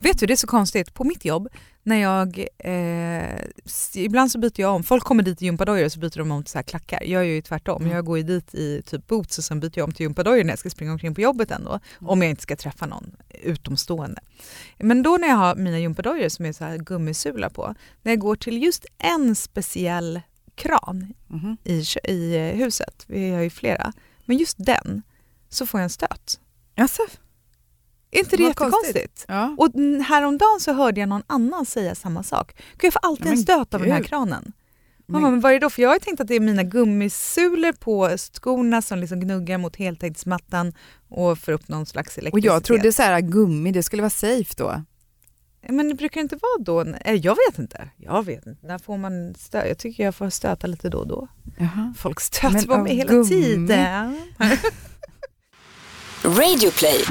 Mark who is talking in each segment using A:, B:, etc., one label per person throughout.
A: Vet du, det är så konstigt. På mitt jobb, när jag, eh, ibland så byter jag om, folk kommer dit i gympadojor och så byter de om till så här klackar. Jag gör ju tvärtom, mm. jag går ju dit i typ boots och sen byter jag om till gympadojor när jag ska springa omkring på jobbet ändå. Mm. Om jag inte ska träffa någon utomstående. Men då när jag har mina gympadojor som är så här gummisula på, när jag går till just en speciell kran mm. i, i huset, vi har ju flera, men just den, så får jag en stöt.
B: Alltså.
A: Är inte det, det jättekonstigt? Ja. Och häromdagen så hörde jag någon annan säga samma sak. Gud, jag får alltid en stöt av den här kranen. Mamma, men vad är det då? För jag har tänkt att det är mina gummisulor på skorna som liksom gnuggar mot heltäckningsmattan och får upp någon slags elektricitet.
B: Och jag trodde så här, gummi, det skulle vara safe då.
A: Men det brukar inte vara då? Jag vet inte. Jag vet inte. När får man stöta? Jag tycker jag får stöta lite då och då. Jaha. Folk stöter på mig hela gummi. tiden. Radioplay.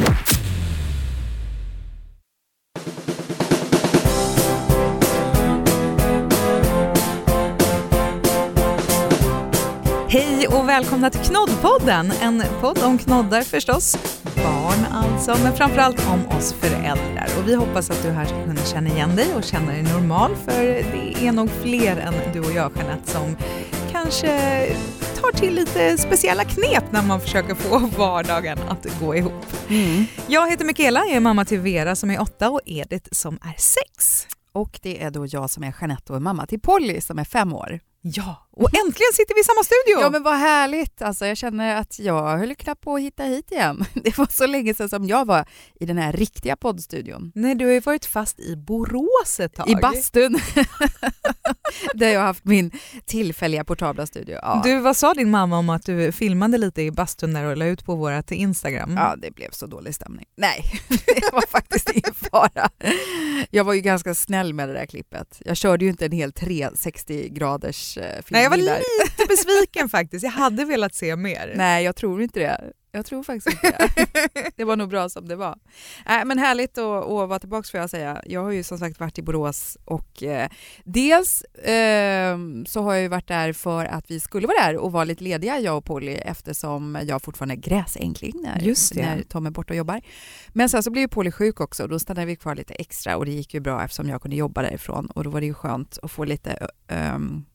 A: Hej och välkomna till Knoddpodden, en podd om knoddar förstås, barn alltså, men framförallt om oss föräldrar. Och vi hoppas att du här ska kunna känna igen dig och känna dig normal, för det är nog fler än du och jag, Jeanette, som kanske tar till lite speciella knep när man försöker få vardagen att gå ihop. Mm. Jag heter Mikaela, jag är mamma till Vera som är åtta och Edith som är sex.
B: Och det är då jag som är Jeanette och är mamma till Polly som är fem år.
A: Ja, och äntligen sitter vi i samma studio!
B: Ja men vad härligt! Alltså, jag känner att jag höll knappt på att hitta hit igen. Det var så länge sedan som jag var i den här riktiga poddstudion.
A: Nej, du har ju varit fast i Borås ett tag.
B: I bastun. Där jag har haft min tillfälliga portabla studio. Ja.
A: Du, vad sa din mamma om att du filmade lite i bastun där och la ut på vårt Instagram?
B: Ja, det blev så dålig stämning. Nej, det var faktiskt ingen fara. Jag var ju ganska snäll med det där klippet. Jag körde ju inte en hel 360 graders film.
A: Nej, jag var lite besviken faktiskt. Jag hade velat se mer.
B: Nej, jag tror inte det. Jag tror faktiskt inte det. det var nog bra som det var. Äh, men härligt att, att vara tillbaka får jag säga. Jag har ju som sagt varit i Borås och eh, dels eh, så har jag ju varit där för att vi skulle vara där och vara lite lediga jag och Polly eftersom jag fortfarande är gräsänkling när, när Tom är borta och jobbar. Men sen så blev ju Polly sjuk också och då stannade vi kvar lite extra och det gick ju bra eftersom jag kunde jobba därifrån och då var det ju skönt att få lite um,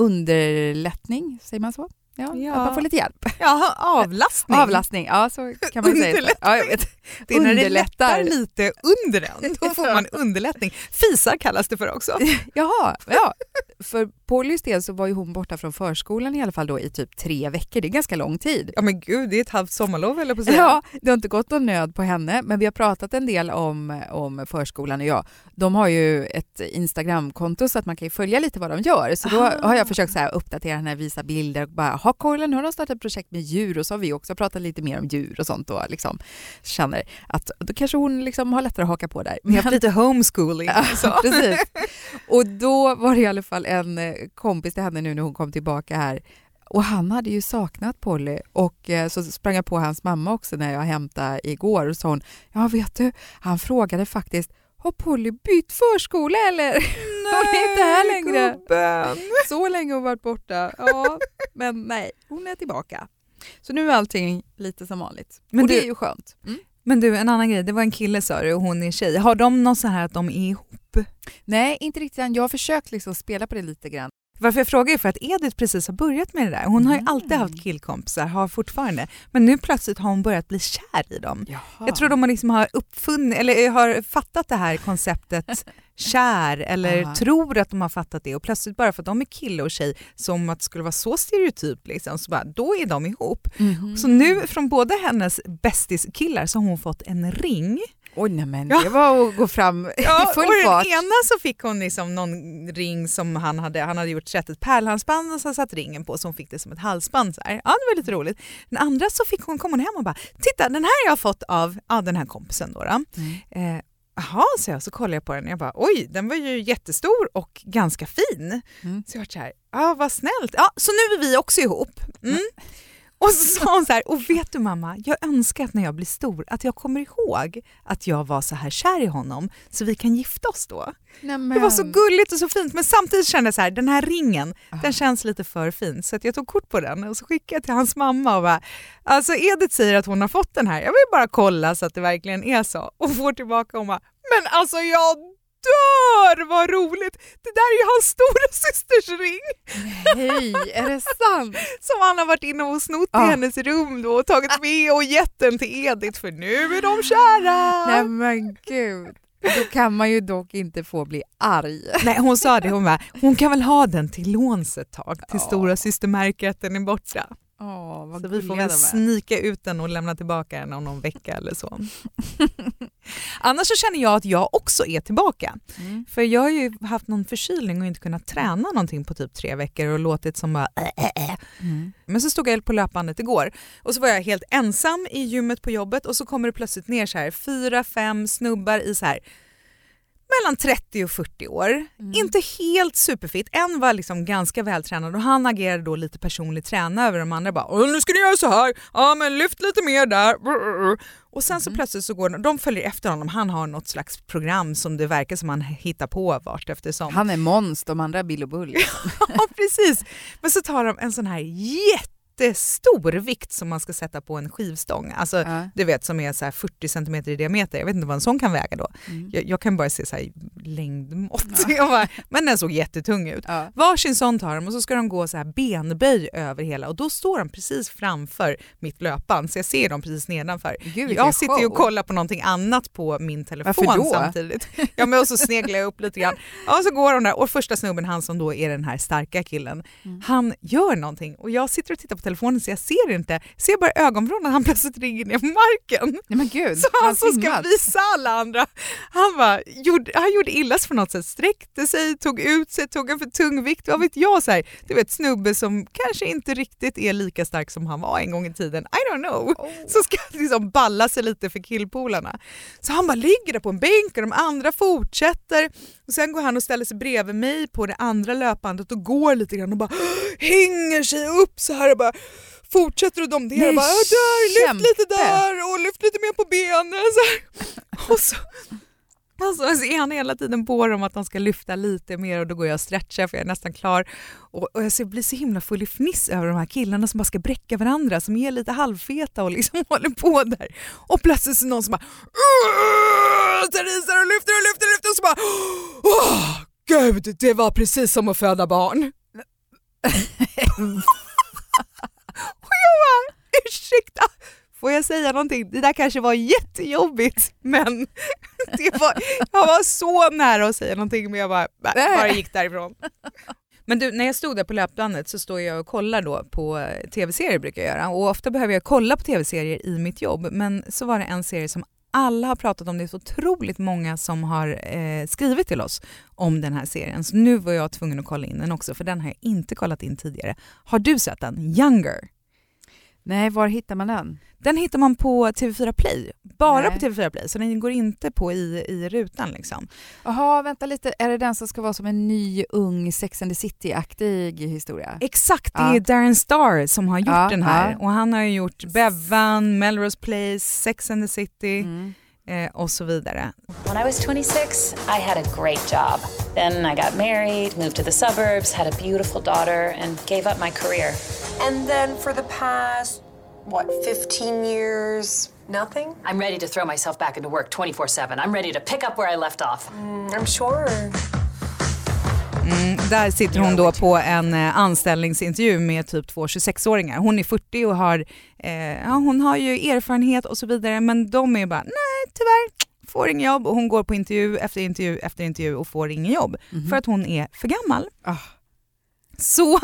B: underlättning, säger man så? Ja, ja. Att man får lite hjälp.
A: Ja, avlastning.
B: Avlastning, ja så kan man säga. Ja, jag vet.
A: Det är när det lättar lite under den, då får man underlättning. Fisar kallas det för också.
B: Jaha, ja. För Pollys del så var ju hon borta från förskolan i alla fall då i typ tre veckor. Det är ganska lång tid.
A: Ja men gud, det är ett halvt sommarlov eller på säga.
B: Ja, det har inte gått någon nöd på henne, men vi har pratat en del om, om förskolan och jag. De har ju ett Instagramkonto så att man kan följa lite vad de gör. Så då ah. har jag försökt så här uppdatera henne, visa bilder och bara, ha kolla nu har startat projekt med djur och så har vi också pratat lite mer om djur och sånt och liksom känner att då kanske hon liksom har lättare att haka på där.
A: Vi har haft lite homeschooling.
B: Ja, precis. Och då var det i alla fall en eh, kompis till henne nu när hon kom tillbaka här och han hade ju saknat Polly och eh, så sprang jag på hans mamma också när jag hämtade igår och sa hon, ja vet du, han frågade faktiskt har Polly bytt förskola eller? Hon är inte här längre.
A: Gubben.
B: Så länge hon varit borta. Ja, men nej, hon är tillbaka. Så nu är allting lite som vanligt. Men och du, det är ju skönt. Mm.
A: Men du, en annan grej. Det var en kille sa du och hon är tjej. Har de något så här att de är ihop?
B: Nej, inte riktigt än. Jag har försökt liksom spela på det lite grann.
A: Varför jag frågar är för att Edith precis har börjat med det där. Hon har ju alltid haft killkompisar, har fortfarande. Men nu plötsligt har hon börjat bli kär i dem. Jaha. Jag tror de liksom har uppfunnit, eller har fattat det här konceptet kär eller Aha. tror att de har fattat det och plötsligt bara för att de är kille och tjej som att det skulle vara så stereotyp liksom, så bara, då är de ihop. Mm. Så nu från båda hennes bästiskillar så har hon fått en ring
B: Oj, nej, men ja. det var att gå fram
A: ja,
B: i full
A: och
B: fart.
A: Den ena så fick hon liksom någon ring som han hade, han hade gjort ett pärlhalsband och så satt ringen på så hon fick det som ett halsband. Så här. Ja, det var lite roligt. Den andra så fick hon, kom hon hem och bara, titta den här jag har fått av ja, den här kompisen då. då. Mm. Eh, Jaha, så jag, så kollade jag på den och jag bara oj, den var ju jättestor och ganska fin. Mm. Så jag var så här, ja vad snällt. Ja, så nu är vi också ihop. Mm. Och så sa hon så här, och vet du mamma, jag önskar att när jag blir stor att jag kommer ihåg att jag var så här kär i honom så vi kan gifta oss då.
B: Nämen.
A: Det var så gulligt och så fint men samtidigt kände jag så här, den här ringen,
B: Ah.
A: den känns lite för fin så att jag tog kort på den och så skickade jag till hans mamma och bara, alltså Edith säger att hon har fått den här, jag vill bara kolla så att det verkligen är så och får tillbaka och bara, men alltså jag dör vad roligt! Det där är ju hans stora systers ring
B: Hej, är det sant?
A: som han har varit inne och snott
B: Ah.
A: i hennes rum då och tagit med och gett den till Edith för nu är de kära!
B: Nej men gud. Då kan man ju dock inte få bli arg.
A: Nej, hon sa det, hon bara, hon kan väl ha den till låns ett tag till
B: Ja.
A: stora syster märker att den är borta.
B: Vad
A: Så vi får väl snika ut den och lämna tillbaka den om någon vecka eller så. Annars så känner jag att jag också är tillbaka.
B: Mm.
A: För jag har ju haft någon förkylning och inte kunnat träna någonting på typ tre veckor och låtit som bara äh, äh, äh.
B: Mm.
A: Men så stod jag på löpbandet igår och så var jag helt ensam i gymmet på jobbet och så kommer det plötsligt ner så här fyra, fem snubbar i så här mellan 30 och 40 år.
B: Mm.
A: Inte helt superfit. En var liksom ganska vältränad och han agerade då lite personlig tränare över de andra. Bara, "Åh, nu ska ni göra så här, ja men lyft lite mer där. Och sen så
B: Mhm.
A: plötsligt så går de, de följer efter honom. Han har något slags program som det verkar som han hittar på vart eftersom.
B: Han är Måns, de andra är Bill och Bull.
A: Ja precis. Men så tar de en sån här jättestor vikt som man ska sätta på en skivstång. Alltså
B: Ja.
A: du vet som är så här 40 cm i diameter. Jag vet inte vad en sån kan väga då.
B: Mm.
A: Jag, jag kan bara se så här längdmått. Jag bara, men den såg jättetung ut.
B: Ja.
A: Varsin sån tar de och så ska de gå så här benböj över hela och då står de precis framför mitt löpband så jag ser dem precis nedanför.
B: Gud,
A: jag sitter ju och
B: show.
A: kollar på någonting annat på min telefon samtidigt. Ja, men och så sneglar jag upp lite grann. Ja, och så går de där och första snubben, han som då är den här starka killen,
B: Mm.
A: han gör någonting och jag sitter och tittar på telefonen så jag ser inte. Jag ser bara ögonvrån när han plötsligt ringer ner på marken.
B: Nej men gud,
A: Så han som ska visa alla andra, han, bara, gjorde, han gjorde illa sig på något sätt, sträckte sig, tog ut sig, tog en för tung vikt. Vad vet jag? Så här, du vet snubbe som kanske inte riktigt är lika stark som han var en gång i tiden. I don't know.
B: Oh.
A: Så ska liksom balla sig lite för killpolarna. Så han bara ligger där på en bänk och de andra fortsätter. Och Sen går han och ställer sig bredvid mig på det andra löpbandet och går lite grann och bara hänger sig upp så här och bara fortsätter att domdera.
B: Nej,
A: Bara, där, lyft lite där och lyft lite mer på benen. Så. Och så, alltså, så är han hela tiden på dem att de ska lyfta lite mer och då går jag och stretchar för jag är nästan klar. Och, och jag blir så himla full i fniss över de här killarna som bara ska bräcka varandra som är lite halvfeta och liksom håller på där. Och plötsligt så är någon som bara sig och lyfter och lyfter och lyfter och så bara Åh, Gud, det var precis som att föda barn. och jag bara, ursäkta, får jag säga någonting? Det där kanske var jättejobbigt men det var, jag var så nära att säga någonting men jag bara, nej, bara gick därifrån. Men du, när jag stod där på löpbandet så står jag och kollar då på eh, tv-serier brukar jag göra och ofta behöver jag kolla på tv-serier i mitt jobb men så var det en serie som alla har pratat om, det är så otroligt många som har eh, skrivit till oss om den här serien så nu var jag tvungen att kolla in den också för den har jag inte kollat in tidigare. Har du sett den? Younger?
B: Nej, var hittar man den?
A: Den hittar man på TV4 Play, bara
B: Nej.
A: på TV4 Play så den går inte på i, i rutan liksom.
B: Jaha, vänta lite. Är det den som ska vara som en ny, ung Sex and the City-aktig historia?
A: Exakt, det
B: Ja.
A: är Darren Star som har gjort
B: Ja,
A: den här
B: ja.
A: och han har ju gjort Bevan, Melrose Place, Sex and the City
B: Mm.
A: Eh, och så vidare.
C: When I was 26, I had a great job. Then I got married, moved to the suburbs, had a beautiful daughter, and gave up my career.
D: And then for the past, what, 15 years, nothing?
C: I'm ready to throw myself back into work 24 7. I'm ready to pick up where I left off.
D: I'm sure.
A: Där sitter hon då på en eh, anställningsintervju med typ två 26-åringar. Hon är 40 och har, eh, ja, hon har ju erfarenhet och så vidare men de är bara nej tyvärr, får ingen jobb och hon går på intervju efter intervju efter intervju och får ingen jobb för att hon är för gammal.
B: Ah.
A: Så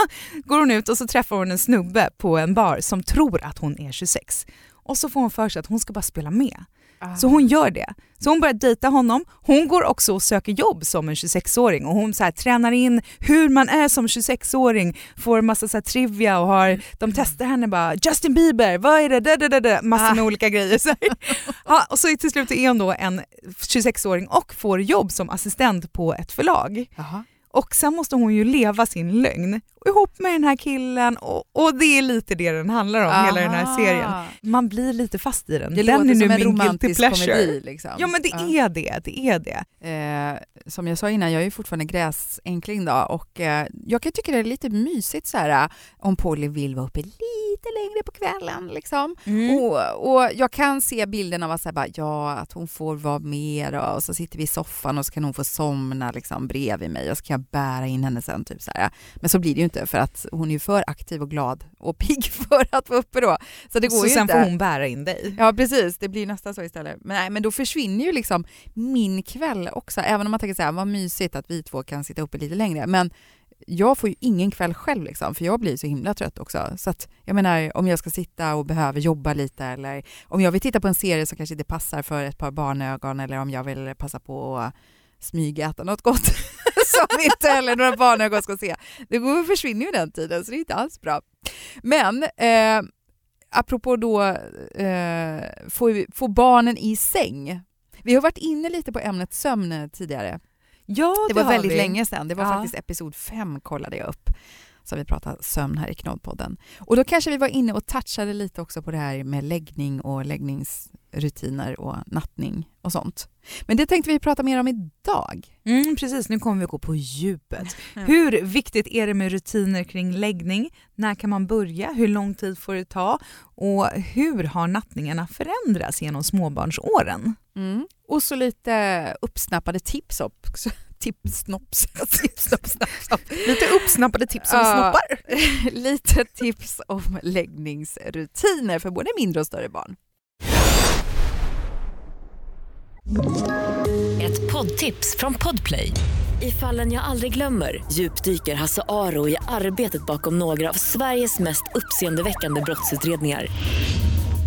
A: går hon ut och så träffar hon en snubbe på en bar som tror att hon är 26 och så får hon för sig att hon ska bara spela med.
B: Ah.
A: Så hon gör det. Så hon börjar dejta honom. Hon går också och söker jobb som en 26-åring och hon så här, tränar in hur man är som 26-åring, får massa så här, trivia och har, de testar henne bara “Justin Bieber, vad är det?” da, da, da, da, massor med olika grejer. Så, ja, och så till slut är hon då en 26-åring och får jobb som assistent på ett förlag.
B: Jaha.
A: Och sen måste hon ju leva sin lögn ihop med den här killen och, och det är lite det den handlar om, hela den här serien. Man blir lite fast i den.
B: Det
A: den
B: låter
A: är nu
B: som en romantisk komedi. Liksom.
A: Ja men det är det, det är det.
B: Eh, som jag sa innan, jag är ju fortfarande gräsänkling då och eh, jag kan tycka det är lite mysigt så här, om Polly vill vara uppe lite längre på kvällen. Liksom.
A: Mm.
B: Och, och jag kan se bilden av att, så här, bara, ja, att hon får vara med och, så sitter vi i soffan och så kan hon få somna liksom, bredvid mig och så kan jag bära in henne sen. Typ, så här. Men så blir det ju inte för att hon är för aktiv och glad och pigg för att vara uppe då. Så det går
A: så sen
B: inte.
A: får hon bära in dig.
B: Ja precis, det blir nästan så istället. Men, nej, men då försvinner ju liksom min kväll också. Även om man tänker så här, vad mysigt att vi två kan sitta uppe lite längre. Men jag får ju ingen kväll själv liksom, för jag blir så himla trött också. Så att, jag menar, om jag ska sitta och behöver jobba lite eller om jag vill titta på en serie som kanske inte passar för ett par barnögon eller om jag vill passa på att smygäta något gott som inte heller några barnögon ska se. Det går, försvinner ju den tiden så det är inte alls bra. Men eh, apropå då eh, få, få barnen i säng. Vi har varit inne lite på ämnet sömn tidigare.
A: Ja,
B: Det var
A: har
B: väldigt
A: vi.
B: länge sedan. Det var
A: Ja.
B: faktiskt episod fem kollade jag upp. Så vi pratade sömn här i Knoddpodden. Och då kanske vi var inne och touchade lite också på det här med läggning och läggningsrutiner och nattning och sånt. Men det tänkte vi prata mer om idag.
A: Mm, precis, nu kommer vi gå på djupet. Hur viktigt är det med rutiner kring läggning? När kan man börja? Hur lång tid får det ta? Och hur har nattningarna förändrats genom småbarnsåren?
B: Mm. Och så lite uppsnappade tips också. Snopp, snopp.
A: Lite uppsnappade tips om
B: Ja.
A: snoppar.
B: lite tips om läggningsrutiner för både mindre och större barn.
E: Ett poddtips från Podplay. I fallen jag aldrig glömmer djupdyker Hasse Aro i arbetet bakom några av Sveriges mest uppseendeväckande brottsutredningar.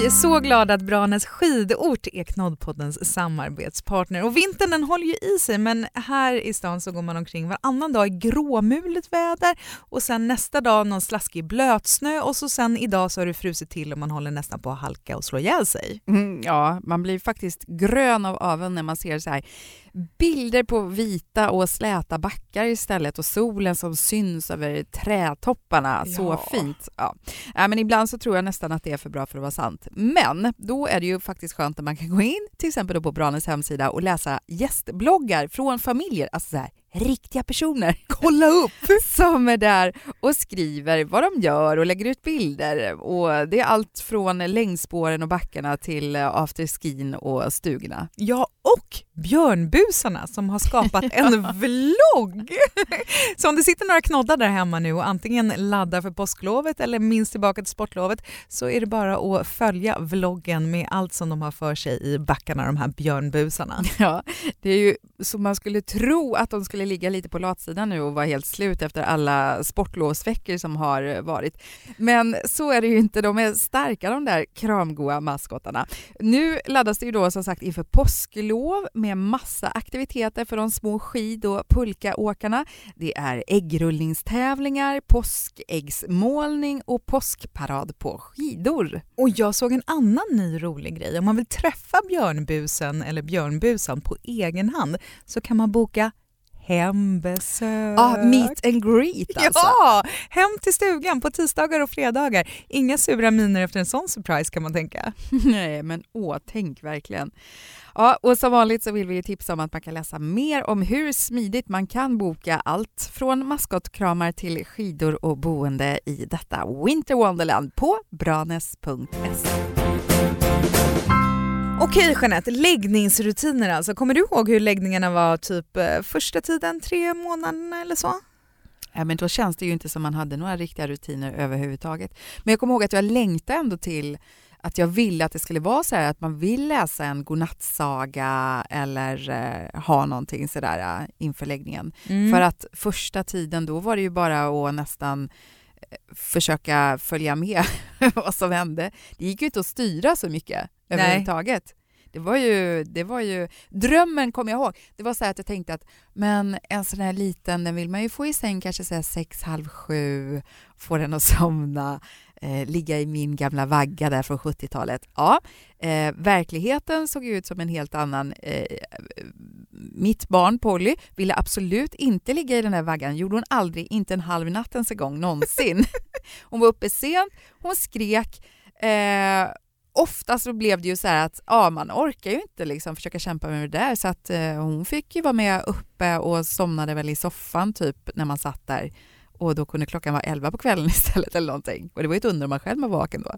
A: Vi är så glada att Branäs skidort är Knoddpoddens samarbetspartner. Och vintern den håller ju i sig men här i stan så går man omkring varannan dag i gråmulet väder och sen nästa dag någon slaskig blötsnö och så sen idag så har det frusit till och man håller nästan på att halka och slå ihjäl sig.
B: Mm, ja, man blir faktiskt grön av avund när man ser så här bilder på vita och släta backar istället och solen som syns över trädtopparna. Så
A: Ja.
B: fint. Ja. Ja, men ibland så tror jag nästan att det är för bra för att vara sant. Men då är det ju faktiskt skönt att man kan gå in till exempel på Branäs hemsida och läsa gästbloggar från familjer, alltså så här, riktiga personer. Kolla upp! Som är där och skriver vad de gör och lägger ut bilder. Och det är allt från längdspåren och backarna till eh, afterskin och stugorna.
A: Ja, och björnbusarna som har skapat en vlogg. Så om det sitter några knoddar där hemma nu och antingen laddar för påsklovet eller minst tillbaka till sportlovet så är det bara att följa vloggen med allt som de har för sig i backarna, de här björnbusarna.
B: Ja, det är ju så man skulle tro att de skulle ligga lite på latsidan nu och vara helt slut efter alla sportlovsveckor som har eh, varit. Men så är det ju inte, de är starka de där kramgoa maskotarna. Nu laddas det ju då som sagt inför påsklov med massa aktiviteter för de små skid och pulkaåkarna. Det är äggrullningstävlingar, påskäggsmålning och påskparad på skidor.
A: Och jag såg en annan ny rolig grej. Om man vill träffa björnbusen eller björnbusan på egen hand så kan man boka hembesök.
B: Ja, meet and greet alltså.
A: Ja, hem till stugan på tisdagar och fredagar. Inga sura miner efter en sån surprise kan man tänka.
B: Nej, men åh, tänk verkligen. Ja, och som vanligt så vill vi tipsa om att man kan läsa mer om hur smidigt man kan boka allt från maskotkramar till skidor och boende i detta Winter Wonderland på branes.se.
A: Okej Jeanette, läggningsrutiner alltså. Kommer du ihåg hur läggningarna var typ eh, första tiden, tre månaderna eller så?
B: Ja, men då känns det ju inte som man hade några riktiga rutiner överhuvudtaget. Men jag kommer ihåg att jag längtade ändå till att jag ville att det skulle vara så här att man vill läsa en godnattsaga eller eh, ha någonting sådär eh, inför läggningen.
A: Mm.
B: För att första tiden då var det ju bara att nästan eh, försöka följa med vad som hände. Det gick ju inte att styra så mycket överhuvudtaget. Det var, ju, det var ju, drömmen kommer jag ihåg. Det var så här att jag tänkte att men en sån här liten, den vill man ju få i säng kanske så här sex, halv sju, få den att somna, eh, ligga i min gamla vagga där från 70-talet. Ja, eh, verkligheten såg ut som en helt annan. Eh, mitt barn Polly ville absolut inte ligga i den här vaggan, gjorde hon aldrig, inte en halv natt ens en gång någonsin. hon var uppe sent, hon skrek, eh, ofta så blev det ju så att ja, man orkar ju inte liksom försöka kämpa med det där så att eh, hon fick ju vara med uppe och somnade väl i soffan typ när man satt där och då kunde klockan vara elva på kvällen istället eller någonting. Och det var ju ett under om man själv var vaken då.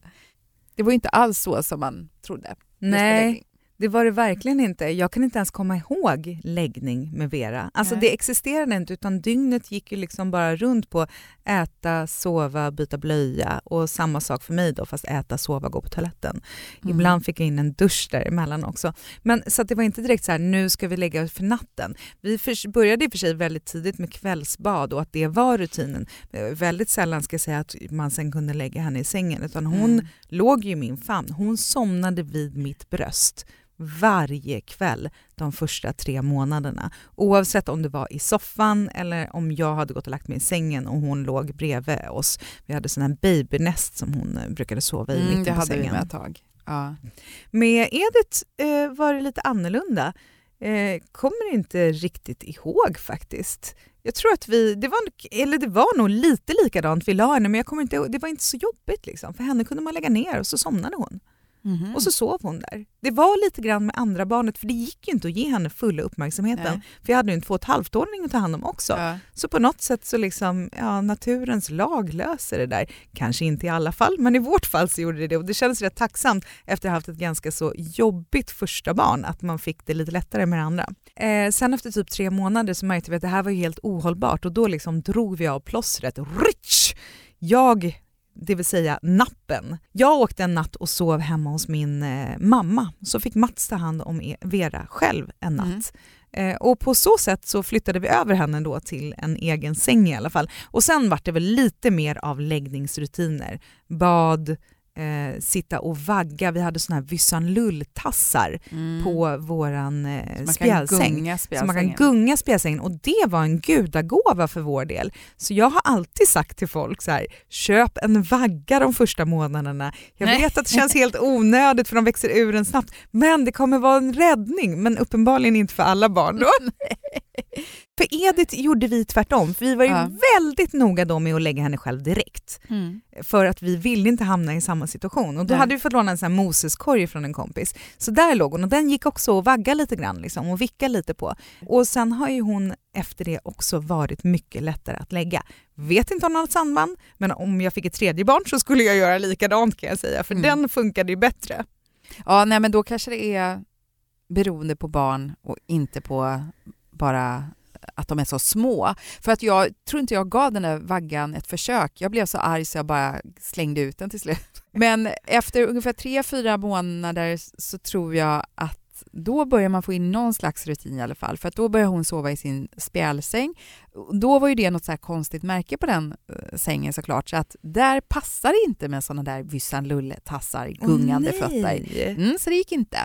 B: Det var ju inte alls så som man trodde.
A: Nej. Det var det verkligen inte. Jag kan inte ens komma ihåg läggning med Vera. Alltså
B: Nej.
A: det existerade inte utan dygnet gick ju liksom bara runt på äta, sova, byta blöja och samma sak för mig då fast äta, sova, gå på toaletten.
B: Mm.
A: Ibland fick jag in en dusch däremellan också. Men så det var inte direkt så här nu ska vi lägga oss för natten. Vi för, började i och för sig väldigt tidigt med kvällsbad och att det var rutinen. Eh, Väldigt sällan ska jag säga att man sen kunde lägga henne i sängen utan hon
B: Mm.
A: låg ju i min famn. Hon somnade vid mitt bröst varje kväll de första tre månaderna. Oavsett om det var i soffan eller om jag hade gått och lagt mig i sängen och hon låg bredvid oss. Vi hade sån här babynest som hon eh, brukade sova i
B: Mm,
A: mitten
B: det
A: på
B: hade
A: sängen.
B: vi med ett tag. Ja.
A: Med Edith eh, var det lite annorlunda. Eh, kommer inte riktigt ihåg faktiskt. Jag tror att vi, det var, eller det var nog lite likadant vi la henne men jag kommer inte, det var inte så jobbigt liksom. För henne kunde man lägga ner och så somnade hon.
B: Mhm.
A: Och så sov hon där. Det var lite grann med andra barnet för det gick ju inte att ge henne fulla uppmärksamheten.
B: Nej.
A: För jag hade ju en två och ett halvt-åring att ta hand om också.
B: Ja.
A: Så på något sätt så liksom, ja, naturens lag löser det där. Kanske inte i alla fall, men i vårt fall så gjorde det det. Och det kändes rätt tacksamt efter att ha haft ett ganska så jobbigt första barn, att man fick det lite lättare med det andra. Eh, sen efter typ tre månader så märkte vi att det här var helt ohållbart och då liksom drog vi av plåstret. Rich! Jag det vill säga nappen. Jag åkte en natt och sov hemma hos min eh, mamma, så fick Mats ta hand om e- Vera själv en natt. Eh, och på så sätt så flyttade vi över henne då till en egen säng i alla fall. Och sen var det väl lite mer av läggningsrutiner. Bad, eh, sitta och vagga. Vi hade såna här Vysanlull-tassar
B: Mm.
A: på våran eh, spjälsäng.
B: gunga
A: Så man kan gunga spjälsängen och det var en gudagåva för vår del. Så jag har alltid sagt till folk så här, köp en vagga de första månaderna. Jag
B: Nej.
A: vet att det känns helt onödigt för de växer ur en snabbt, men det kommer vara en räddning. Men uppenbarligen inte för alla barn då. för Edith gjorde vi tvärtom, för vi var ju
B: Ja.
A: väldigt noga då med att lägga henne själv direkt.
B: Mm.
A: För att vi ville inte hamna i samma situation. Och då
B: Nej.
A: hade vi fått låna en sån här Moseskorg från en kompis. Så där låg hon och den gick också att vagga lite grann liksom, och vicka lite på. Och sen har ju hon efter det också varit mycket lättare att lägga. Vet inte om något samband, men om jag fick ett tredje barn så skulle jag göra likadant kan jag säga, för
B: Mm.
A: den funkade ju bättre.
B: Ja, nej, men då kanske det är beroende på barn och inte på bara att de är så små. För att jag tror inte jag gav den där vaggan ett försök. Jag blev så arg så jag bara slängde ut den till slut. Men efter ungefär tre, fyra månader så tror jag att då börjar man få in någon slags rutin i alla fall. För att då börjar hon sova i sin spjälsäng. Då var ju det något så konstigt märke på den eh, sängen såklart. Så att där passar det inte med sådana där Vysanlulle-tassar, gungande
A: Åh,
B: fötter. Mm, så det gick inte.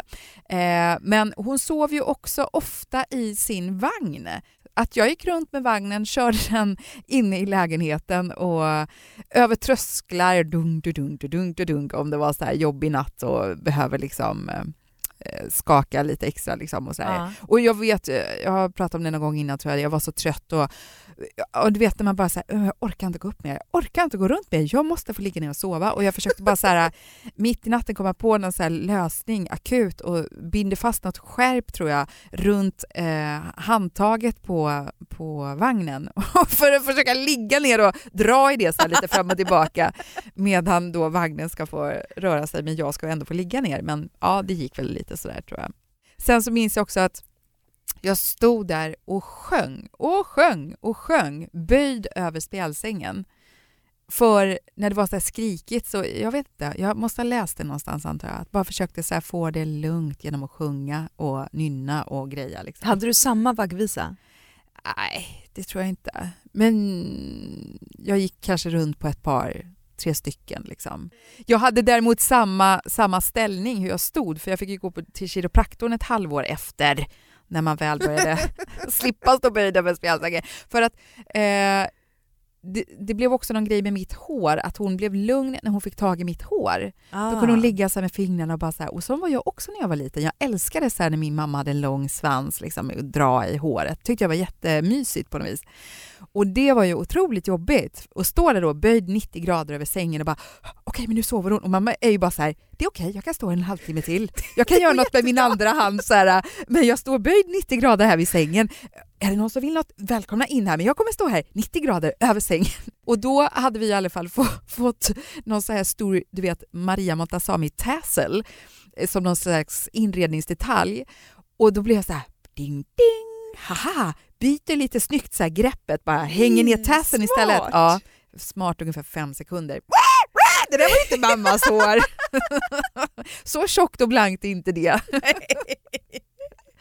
B: Eh, men hon sov ju också ofta i sin vagn. Att jag gick runt med vagnen, körde den inne i lägenheten och över trösklar, dunk, dunk, dunk, dunk, dunk om det var så här jobbig natt och behöver liksom eh, skaka lite extra. Liksom och så här.
A: Ja.
B: Och jag vet, eh, jag har pratat om det någon gång innan tror jag, jag var så trött och, och du vet när man bara så här... jag orkar inte gå upp mer, jag orkar inte gå runt mer, jag måste få ligga ner och sova och jag försökte bara så här mitt i natten komma på någon så här lösning akut och binder fast något skärp tror jag runt eh, handtaget på, på vagnen för att försöka ligga ner och dra i det så här lite fram och tillbaka medan då vagnen ska få röra sig men jag ska ändå få ligga ner. Men ja, det gick väl lite sådär tror jag. Sen så minns jag också att jag stod där och sjöng och sjöng och sjöng böjd över spjälsängen För när det var så här skrikigt så, jag vet inte, jag måste ha läst det någonstans antar jag. Att bara försökte så få det lugnt genom att sjunga och nynna och greja. Liksom.
A: Hade du samma vaggvisa?
B: Nej, det tror jag inte. Men jag gick kanske runt på ett par, tre stycken. Liksom. Jag hade däremot samma, samma ställning hur jag stod, för jag fick ju gå på, till kiropraktorn ett halvår efter när man väl började slippa stå böjda med spjälsängen. För att eh, det, det, blev också någon grej med mitt hår, att hon blev lugn när hon fick tag i mitt hår. Ah. Då kunde hon ligga så med fingrarna och bara så här, och så var jag också när jag var liten. Jag älskade så när min mamma hade en lång svans liksom, och dra i håret. tyckte jag var jättemysigt på något vis. Och det var ju otroligt jobbigt att stå där då böjd 90 grader över sängen och bara okej okay, men nu sover hon och mamma är ju bara så här det är okej okay, jag kan stå en halvtimme till. Jag kan göra något med min andra hand så här, men jag står böjd 90 grader här vid sängen. Är det någon som vill något? Välkomna in här men jag kommer stå här 90 grader över sängen. Och då hade vi i alla fall få, fått någon så här stor, du vet Maria Montazami tassel eh, som någon slags inredningsdetalj och då blev jag så här ding ding haha byter lite snyggt så här, greppet, bara hänger ner tassen istället. Ja, smart ungefär fem sekunder. Det där var inte mammas hår. så tjockt och blankt är inte det.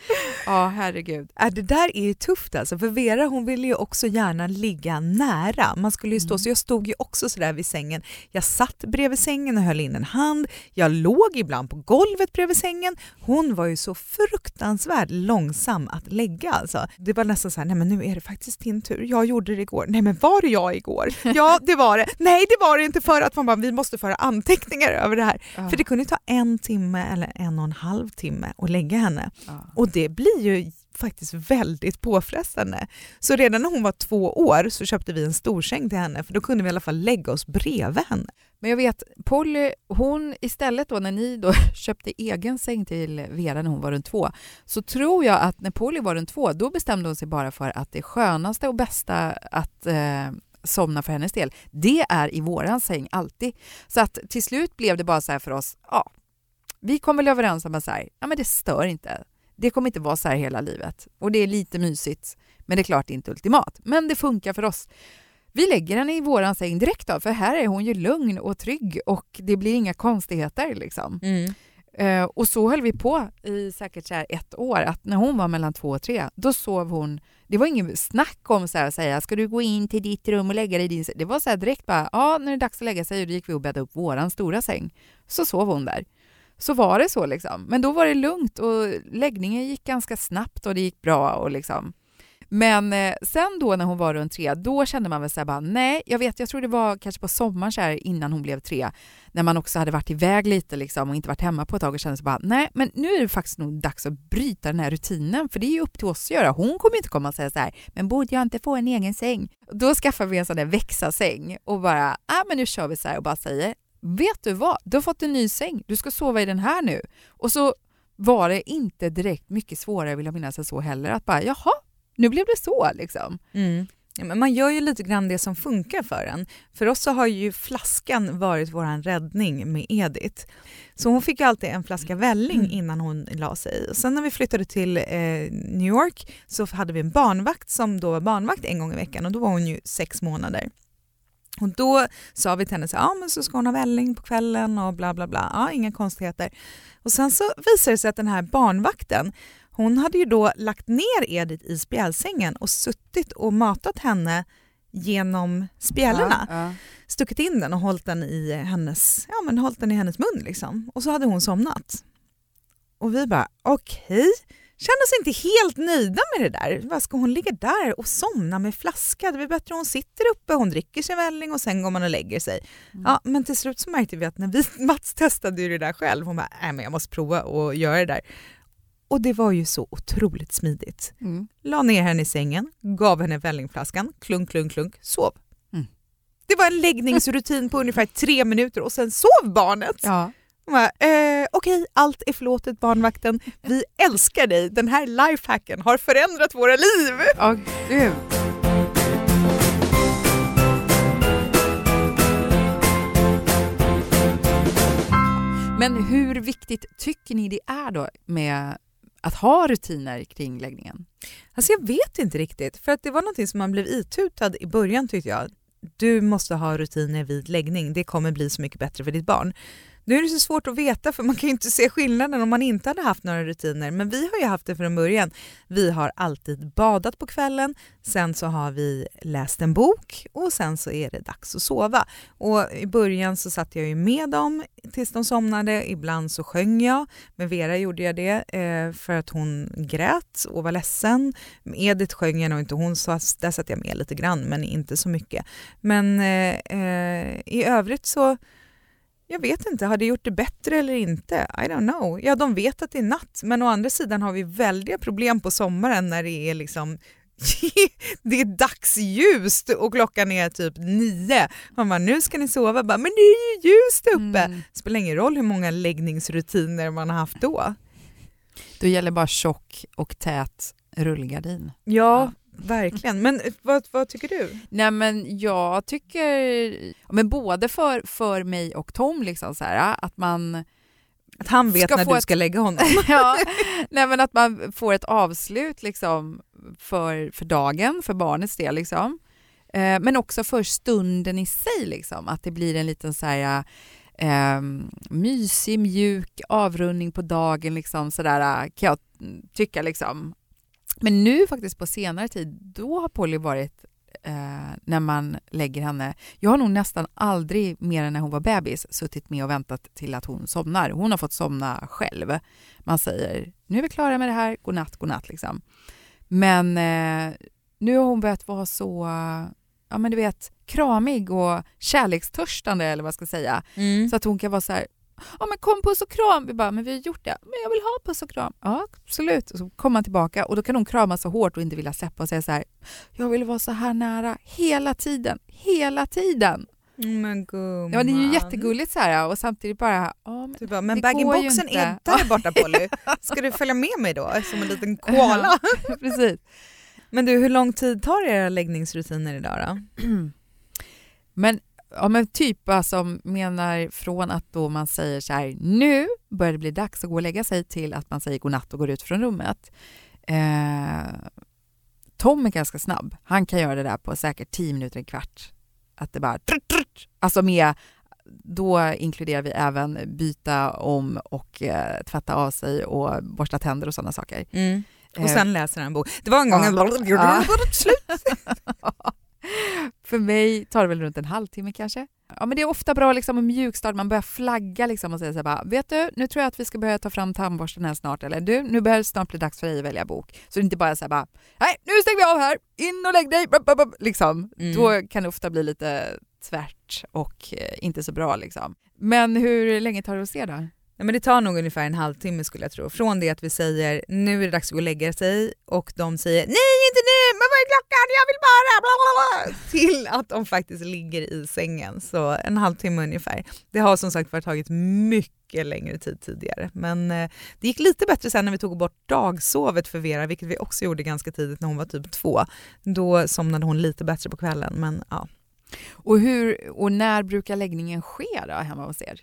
B: Ja, herregud.
A: Äh, det där är ju tufft alltså, för Vera hon ville ju också gärna ligga nära. Man skulle ju stå, mm. så jag stod ju också sådär vid sängen. Jag satt bredvid sängen och höll in en hand. Jag låg ibland på golvet bredvid sängen. Hon var ju så fruktansvärt långsam att lägga alltså. Det var nästan så här, nej men nu är det faktiskt din tur. Jag gjorde det igår. Nej men var det jag igår? Ja, det var det. Nej, det var det inte för att man bara, vi måste föra anteckningar över det här. Ja. För det kunde ta en timme eller en och en halv timme att lägga henne. Ja. Och det blir ju faktiskt väldigt påfrestande. Så redan när hon var två år så köpte vi en storsäng till henne för då kunde vi i alla fall lägga oss bredvid henne.
B: Men jag vet, Polly, hon istället då när ni då köpte egen säng till Vera när hon var runt två, så tror jag att när Polly var runt två, då bestämde hon sig bara för att det skönaste och bästa att eh, somna för hennes del, det är i våran säng alltid. Så att till slut blev det bara så här för oss, ja, vi kom väl överens om att så här, ja men det stör inte det kommer inte vara så här hela livet. Och det är lite mysigt, men det är klart inte ultimat. Men det funkar för oss. Vi lägger henne i våran säng direkt då, för här är hon ju lugn och trygg och det blir inga konstigheter liksom. Mm. Uh, och så höll vi på i säkert så ett år, att när hon var mellan två och tre, då sov hon det var inget snack om så här att säga, ska du gå in till ditt rum och lägga dig i din säng? Det var så direkt bara, ja, när det är dags att lägga sig, och då gick vi och bäddade upp våran stora säng. Så sov hon där så var det så. Liksom. Men då var det lugnt och läggningen gick ganska snabbt och det gick bra. Och liksom. Men eh, sen då när hon var runt tre, då kände man väl så här bara, nej, jag vet, jag tror det var kanske på sommaren så här, innan hon blev tre, när man också hade varit iväg lite liksom, och inte varit hemma på ett tag och kände så bara, nej, men nu är det faktiskt nog dags att bryta den här rutinen, för det är ju upp till oss att göra. Hon kommer inte komma och säga så här, men borde jag inte få en egen säng? Då skaffar vi en sån där växa-säng och bara, ah, men nu kör vi så här och bara säger, vet du vad, du har fått en ny säng, du ska sova i den här nu. Och så var det inte direkt mycket svårare, vill jag minnas, än så heller. Att bara, jaha, nu blev det så liksom.
A: Mm. Men man gör ju lite grann det som funkar för en. För oss så har ju flaskan varit vår räddning med Edith. Så hon fick alltid en flaska välling mm. innan hon la sig. Sen när vi flyttade till eh, New York så hade vi en barnvakt som då var barnvakt en gång i veckan och då var hon ju sex månader. Och då sa vi till henne så, ja, men så ska hon ha välling på kvällen och bla bla bla. Ja, inga konstigheter. Och sen så visade det sig att den här barnvakten, hon hade ju då lagt ner Edith i spjälsängen och suttit och matat henne genom spjällarna. Ja, ja. Stuckit in den och hållit den i hennes, ja, men hållit den i hennes mun. Liksom. Och så hade hon somnat. Och vi bara, okej. Okay kände oss inte helt nöjda med det där. Vad ska hon ligga där och somna med flaska? Det är bättre hon sitter uppe, hon dricker sin välling och sen går man och lägger sig. Mm. Ja, men till slut så märkte vi att när vi, Mats testade ju det där själv, hon bara, äh, men jag måste prova att göra det där. Och det var ju så otroligt smidigt. Mm. La ner henne i sängen, gav henne vällingflaskan, klunk, klunk, klunk, sov. Mm. Det var en läggningsrutin på ungefär tre minuter och sen sov barnet.
B: Ja.
A: Bara, eh, Okej, allt är förlåtet barnvakten. Vi älskar dig. Den här lifehacken har förändrat våra liv.
B: Ja, gud. Men hur viktigt tycker ni det är då med att ha rutiner kring läggningen?
A: Alltså jag vet inte riktigt, för att det var något som man blev itutad i början tyckte jag du måste ha rutiner vid läggning, det kommer bli så mycket bättre för ditt barn. Nu är det så svårt att veta för man kan ju inte se skillnaden om man inte hade haft några rutiner. Men vi har ju haft det från början. Vi har alltid badat på kvällen, sen så har vi läst en bok och sen så är det dags att sova. Och I början så satt jag ju med dem tills de somnade. Ibland så sjöng jag. Med Vera gjorde jag det eh, för att hon grät och var ledsen. Med Edith sjöng jag nog inte, hon så där satt jag med lite grann men inte så mycket. Men eh, eh i övrigt så jag vet inte, har det gjort det bättre eller inte? I don't know. Ja, de vet att det är natt, men å andra sidan har vi väldiga problem på sommaren när det är liksom det är dagsljust och klockan är typ nio. Man bara, nu ska ni sova. Bara, men det är ju ljust uppe. Mm. spelar ingen roll hur många läggningsrutiner man har haft då.
B: Då gäller bara tjock och tät rullgardin.
A: Ja, ja. Verkligen. Men vad, vad, tycker du?
B: Nej men jag tycker, men både för, för mig och Tom, liksom så här, att man
A: att han vet när du ska ett, lägga honom?
B: ja, nej men att man får ett avslut liksom för, för dagen, för barnets del. Liksom. Eh, men också för stunden i sig, liksom. att det blir en liten så här, eh, mysig, mjuk avrundning på dagen. Liksom, så där, kan jag tycka. Liksom. Men nu faktiskt på senare tid, då har Polly varit eh, när man lägger henne... Jag har nog nästan aldrig, mer än när hon var bebis, suttit med och väntat till att hon somnar. Hon har fått somna själv. Man säger nu är vi klara med det här, godnatt, godnatt. Liksom. Men eh, nu har hon börjat vara så ja, men du vet, kramig och kärlekstörstande eller vad jag ska säga. Mm. Så att hon kan vara så här, ja men kom puss och kram. Vi bara, men vi har gjort det. Men jag vill ha puss och kram. Ja, absolut. Och så kommer han tillbaka och då kan hon krama så hårt och inte vilja släppa och säga så här, jag vill vara så här nära hela tiden, hela tiden.
A: Men gumman.
B: Ja, det är ju jättegulligt så här och samtidigt bara...
A: Ja, men bara, men bag-in-boxen är där borta Polly. Ska du följa med mig då som en liten koala?
B: Precis.
A: Men du, hur lång tid tar era läggningsrutiner idag då?
B: men Ja men typ alltså menar från att då man säger så här nu börjar det bli dags att gå och lägga sig till att man säger godnatt och går ut från rummet. Eh, Tom är ganska snabb. Han kan göra det där på säkert tio minuter, en kvart. Att det bara... Alltså med, då inkluderar vi även byta om och eh, tvätta av sig och borsta tänder och sådana saker.
A: Mm. Och eh, sen läser han en bok. Det var en gång ja. en... Slut!
B: För mig tar det väl runt en halvtimme kanske. Ja, men det är ofta bra liksom, med mjukstart, man börjar flagga liksom, och säga så här, bara, vet du, nu tror jag att vi ska börja ta fram tandborsten här snart, eller du, nu börjar det snart bli dags för dig att välja bok. Så det är inte bara så här, bara, nej, nu stänger vi av här, in och lägg dig, liksom. Mm. Då kan det ofta bli lite tvärt och eh, inte så bra liksom. Men hur länge tar det att se då?
A: Nej, men det tar nog ungefär en halvtimme skulle jag tro. Från det att vi säger nu är det dags att gå och lägga sig och de säger nej inte nu, men vad är klockan, jag vill bara bla bla bla, till att de faktiskt ligger i sängen. Så en halvtimme ungefär. Det har som sagt varit tagit mycket längre tid tidigare. Men eh, det gick lite bättre sen när vi tog bort dagsovet för Vera, vilket vi också gjorde ganska tidigt när hon var typ två. Då somnade hon lite bättre på kvällen. Men, ja.
B: Och, hur, och när brukar läggningen ske då, hemma hos er?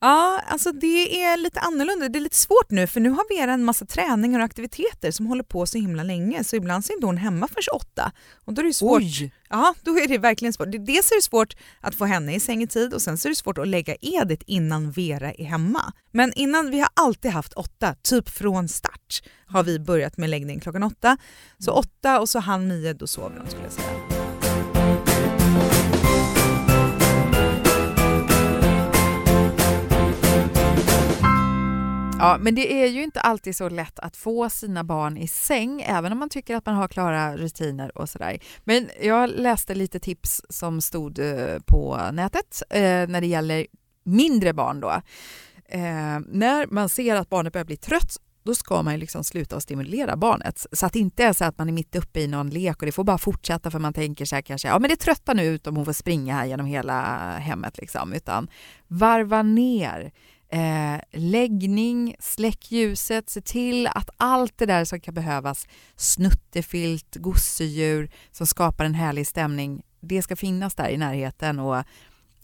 A: Ja, alltså det är lite annorlunda. Det är lite svårt nu för nu har Vera en massa träningar och aktiviteter som håller på så himla länge så ibland så är inte hon hemma förrän åtta. Och då är det svårt. Oj. Ja, då är det verkligen svårt. Dels är det svårt att få henne i säng i tid och sen så är det svårt att lägga Edith innan Vera är hemma. Men innan, vi har alltid haft åtta, typ från start har vi börjat med läggning klockan åtta. Så åtta och så halv nio, då sover de skulle jag säga.
B: Ja, men det är ju inte alltid så lätt att få sina barn i säng, även om man tycker att man har klara rutiner och sådär. Men jag läste lite tips som stod eh, på nätet eh, när det gäller mindre barn då. Eh, när man ser att barnet börjar bli trött då ska man ju liksom sluta att stimulera barnet. Så att det inte är så att man är mitt uppe i någon lek och det får bara fortsätta för man tänker så här kanske, ja men det tröttar nu ut om hon får springa här genom hela hemmet liksom, utan varva ner eh, läggning, släck ljuset, se till att allt det där som kan behövas, snuttefilt, gosedjur som skapar en härlig stämning, det ska finnas där i närheten och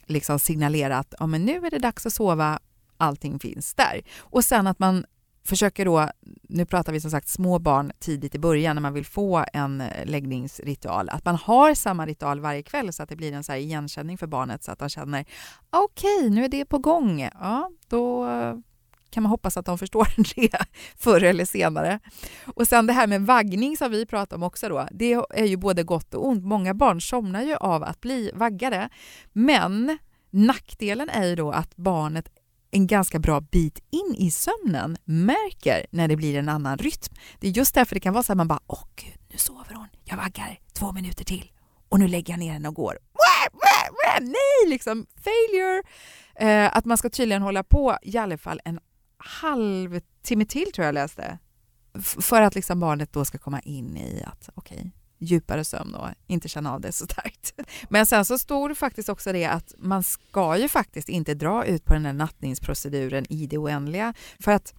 B: liksom signalera att ja, men nu är det dags att sova, allting finns där. Och sen att man försöker då, nu pratar vi som sagt små barn tidigt i början när man vill få en eh, läggningsritual, att man har samma ritual varje kväll så att det blir en så här igenkänning för barnet så att de känner okej, okay, nu är det på gång. Ja, då eh, kan man hoppas att de förstår det förr eller senare. Och sen det här med vaggning som vi pratar om också då, det är ju både gott och ont. Många barn somnar ju av att bli vaggade, men nackdelen är ju då att barnet en ganska bra bit in i sömnen märker när det blir en annan rytm. Det är just därför det kan vara så att man bara åh gud, nu sover hon, jag vaggar två minuter till och nu lägger jag ner henne och går. Nej, liksom failure! Eh, att man ska tydligen hålla på i alla fall en halvtimme till tror jag läste. för att liksom barnet då ska komma in i att okej, okay, djupare sömn och inte känna av det så starkt. Men sen så står det faktiskt också det att man ska ju faktiskt inte dra ut på den här nattningsproceduren i det oändliga. För att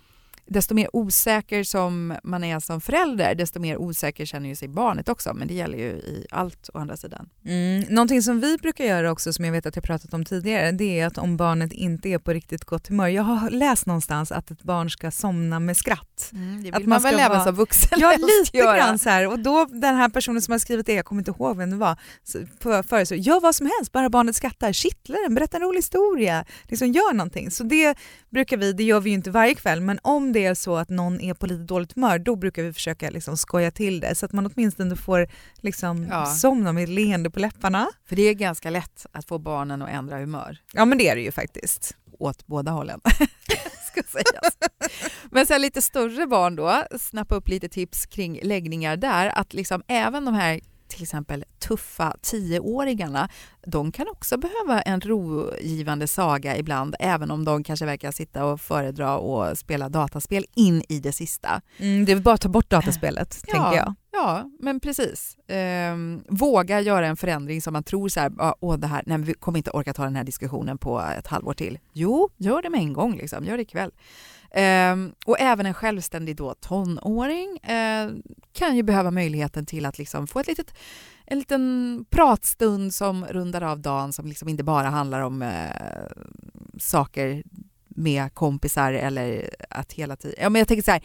B: desto mer osäker som man är som förälder, desto mer osäker känner ju sig barnet också. Men det gäller ju i allt å andra sidan.
A: Mm. Någonting som vi brukar göra också, som jag vet att jag pratat om tidigare, det är att om barnet inte är på riktigt gott humör. Jag har läst någonstans att ett barn ska somna med skratt.
B: Mm, det vill
A: att
B: man, man väl även som vuxen
A: Ja, lite göra. grann så här. Och då den här personen som har skrivit det, jag kommer inte ihåg vem det var, föreslår gör vad som helst, bara barnet skrattar, kittla den, berätta en rolig historia, liksom gör någonting. Så det brukar vi, det gör vi ju inte varje kväll, men om det är så att någon är på lite dåligt humör, då brukar vi försöka liksom skoja till det så att man åtminstone får liksom ja. somna med leende på läpparna.
B: För det är ganska lätt att få barnen att ändra humör.
A: Ja men det är det ju faktiskt.
B: Åt båda hållen. ska sägas. Men sen lite större barn då, snappa upp lite tips kring läggningar där. Att liksom även de här till exempel tuffa tioåringarna, de kan också behöva en rogivande saga ibland, även om de kanske verkar sitta och föredra och spela dataspel in i det sista.
A: Mm, det är bara att ta bort dataspelet, ja, tänker jag.
B: Ja, men precis. Ehm, våga göra en förändring som man tror så här, åh det här, nej, vi kommer inte orka ta den här diskussionen på ett halvår till. Jo, gör det med en gång, liksom. gör det ikväll. Um, och även en självständig då tonåring uh, kan ju behöva möjligheten till att liksom få ett litet, en liten pratstund som rundar av dagen som liksom inte bara handlar om uh, saker med kompisar eller att hela tiden... Ja, men jag tänker så här,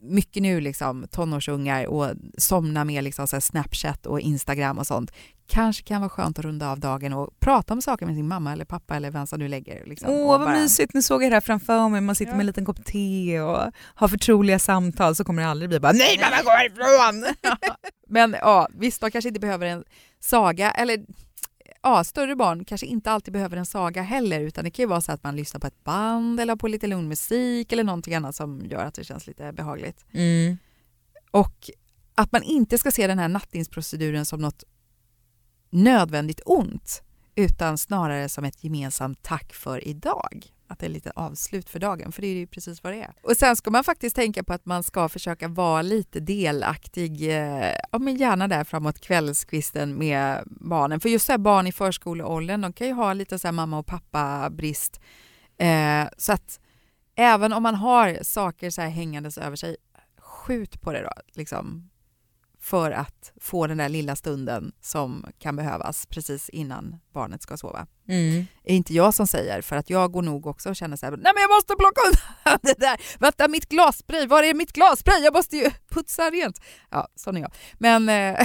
B: mycket nu liksom tonårsungar och somna med liksom så Snapchat och Instagram och sånt kanske kan vara skönt att runda av dagen och prata om saker med sin mamma eller pappa eller vem som nu lägger. Liksom,
A: Åh vad bara... mysigt, nu såg jag det här framför mig, man sitter ja. med en liten kopp te och har förtroliga samtal så kommer det aldrig bli bara nej mamma gå härifrån!
B: Men ja, visst de kanske inte behöver en saga eller ja, större barn kanske inte alltid behöver en saga heller utan det kan ju vara så att man lyssnar på ett band eller på lite lugn musik eller någonting annat som gör att det känns lite behagligt.
A: Mm.
B: Och att man inte ska se den här nattningsproceduren som något nödvändigt ont utan snarare som ett gemensamt tack för idag. Att det är lite avslut för dagen, för det är ju precis vad det är. Och sen ska man faktiskt tänka på att man ska försöka vara lite delaktig, eh, ja men gärna där framåt kvällskvisten med barnen. För just så barn i förskoleåldern, de kan ju ha lite så mamma och pappa brist. Eh, så att även om man har saker så här hängandes över sig, skjut på det då. Liksom för att få den där lilla stunden som kan behövas precis innan barnet ska sova.
A: Mm.
B: är inte jag som säger, för att jag går nog också och känner så här, nej men jag måste plocka undan det där, vänta mitt glasspray, var är mitt glasspray? Jag måste ju putsa rent. Ja, sån är jag. Men...
A: Eh,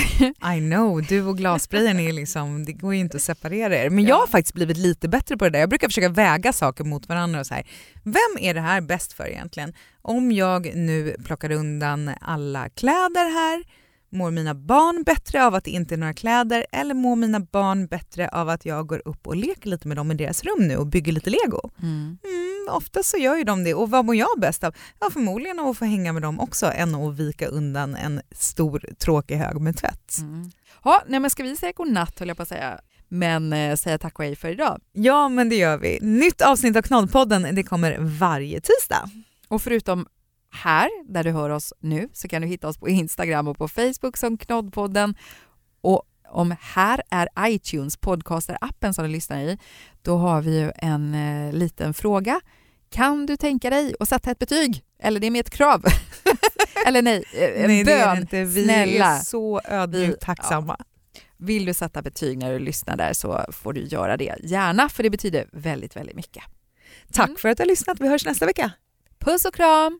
A: I know, du och glassprayen är liksom, det går ju inte att separera er. Men jag har faktiskt blivit lite bättre på det där. Jag brukar försöka väga saker mot varandra och så här, vem är det här bäst för egentligen? Om jag nu plockar undan alla kläder här, Mår mina barn bättre av att det inte är några kläder eller mår mina barn bättre av att jag går upp och leker lite med dem i deras rum nu och bygger lite lego?
B: Mm.
A: Mm, ofta så gör ju de det och vad mår jag bäst av? Ja, förmodligen av att få hänga med dem också än att vika undan en stor tråkig hög med tvätt.
B: Mm. Ja, nej, men ska vi säga godnatt höll jag på att säga men eh, säga tack och hej för idag.
A: Ja, men det gör vi. Nytt avsnitt av Knoddpodden det kommer varje tisdag.
B: Och förutom här, där du hör oss nu, så kan du hitta oss på Instagram och på Facebook som Knoddpodden. Och om här är iTunes, podcaster-appen som du lyssnar i, då har vi ju en eh, liten fråga. Kan du tänka dig att sätta ett betyg? Eller det är med ett krav. Eller nej, eh, en
A: nej,
B: bön.
A: Det är inte. Vi Snälla. är så ödmjukt tacksamma. Ja.
B: Vill du sätta betyg när du lyssnar där så får du göra det gärna, för det betyder väldigt, väldigt mycket.
A: Tack mm. för att du har lyssnat. Vi hörs nästa vecka.
B: Puss och kram!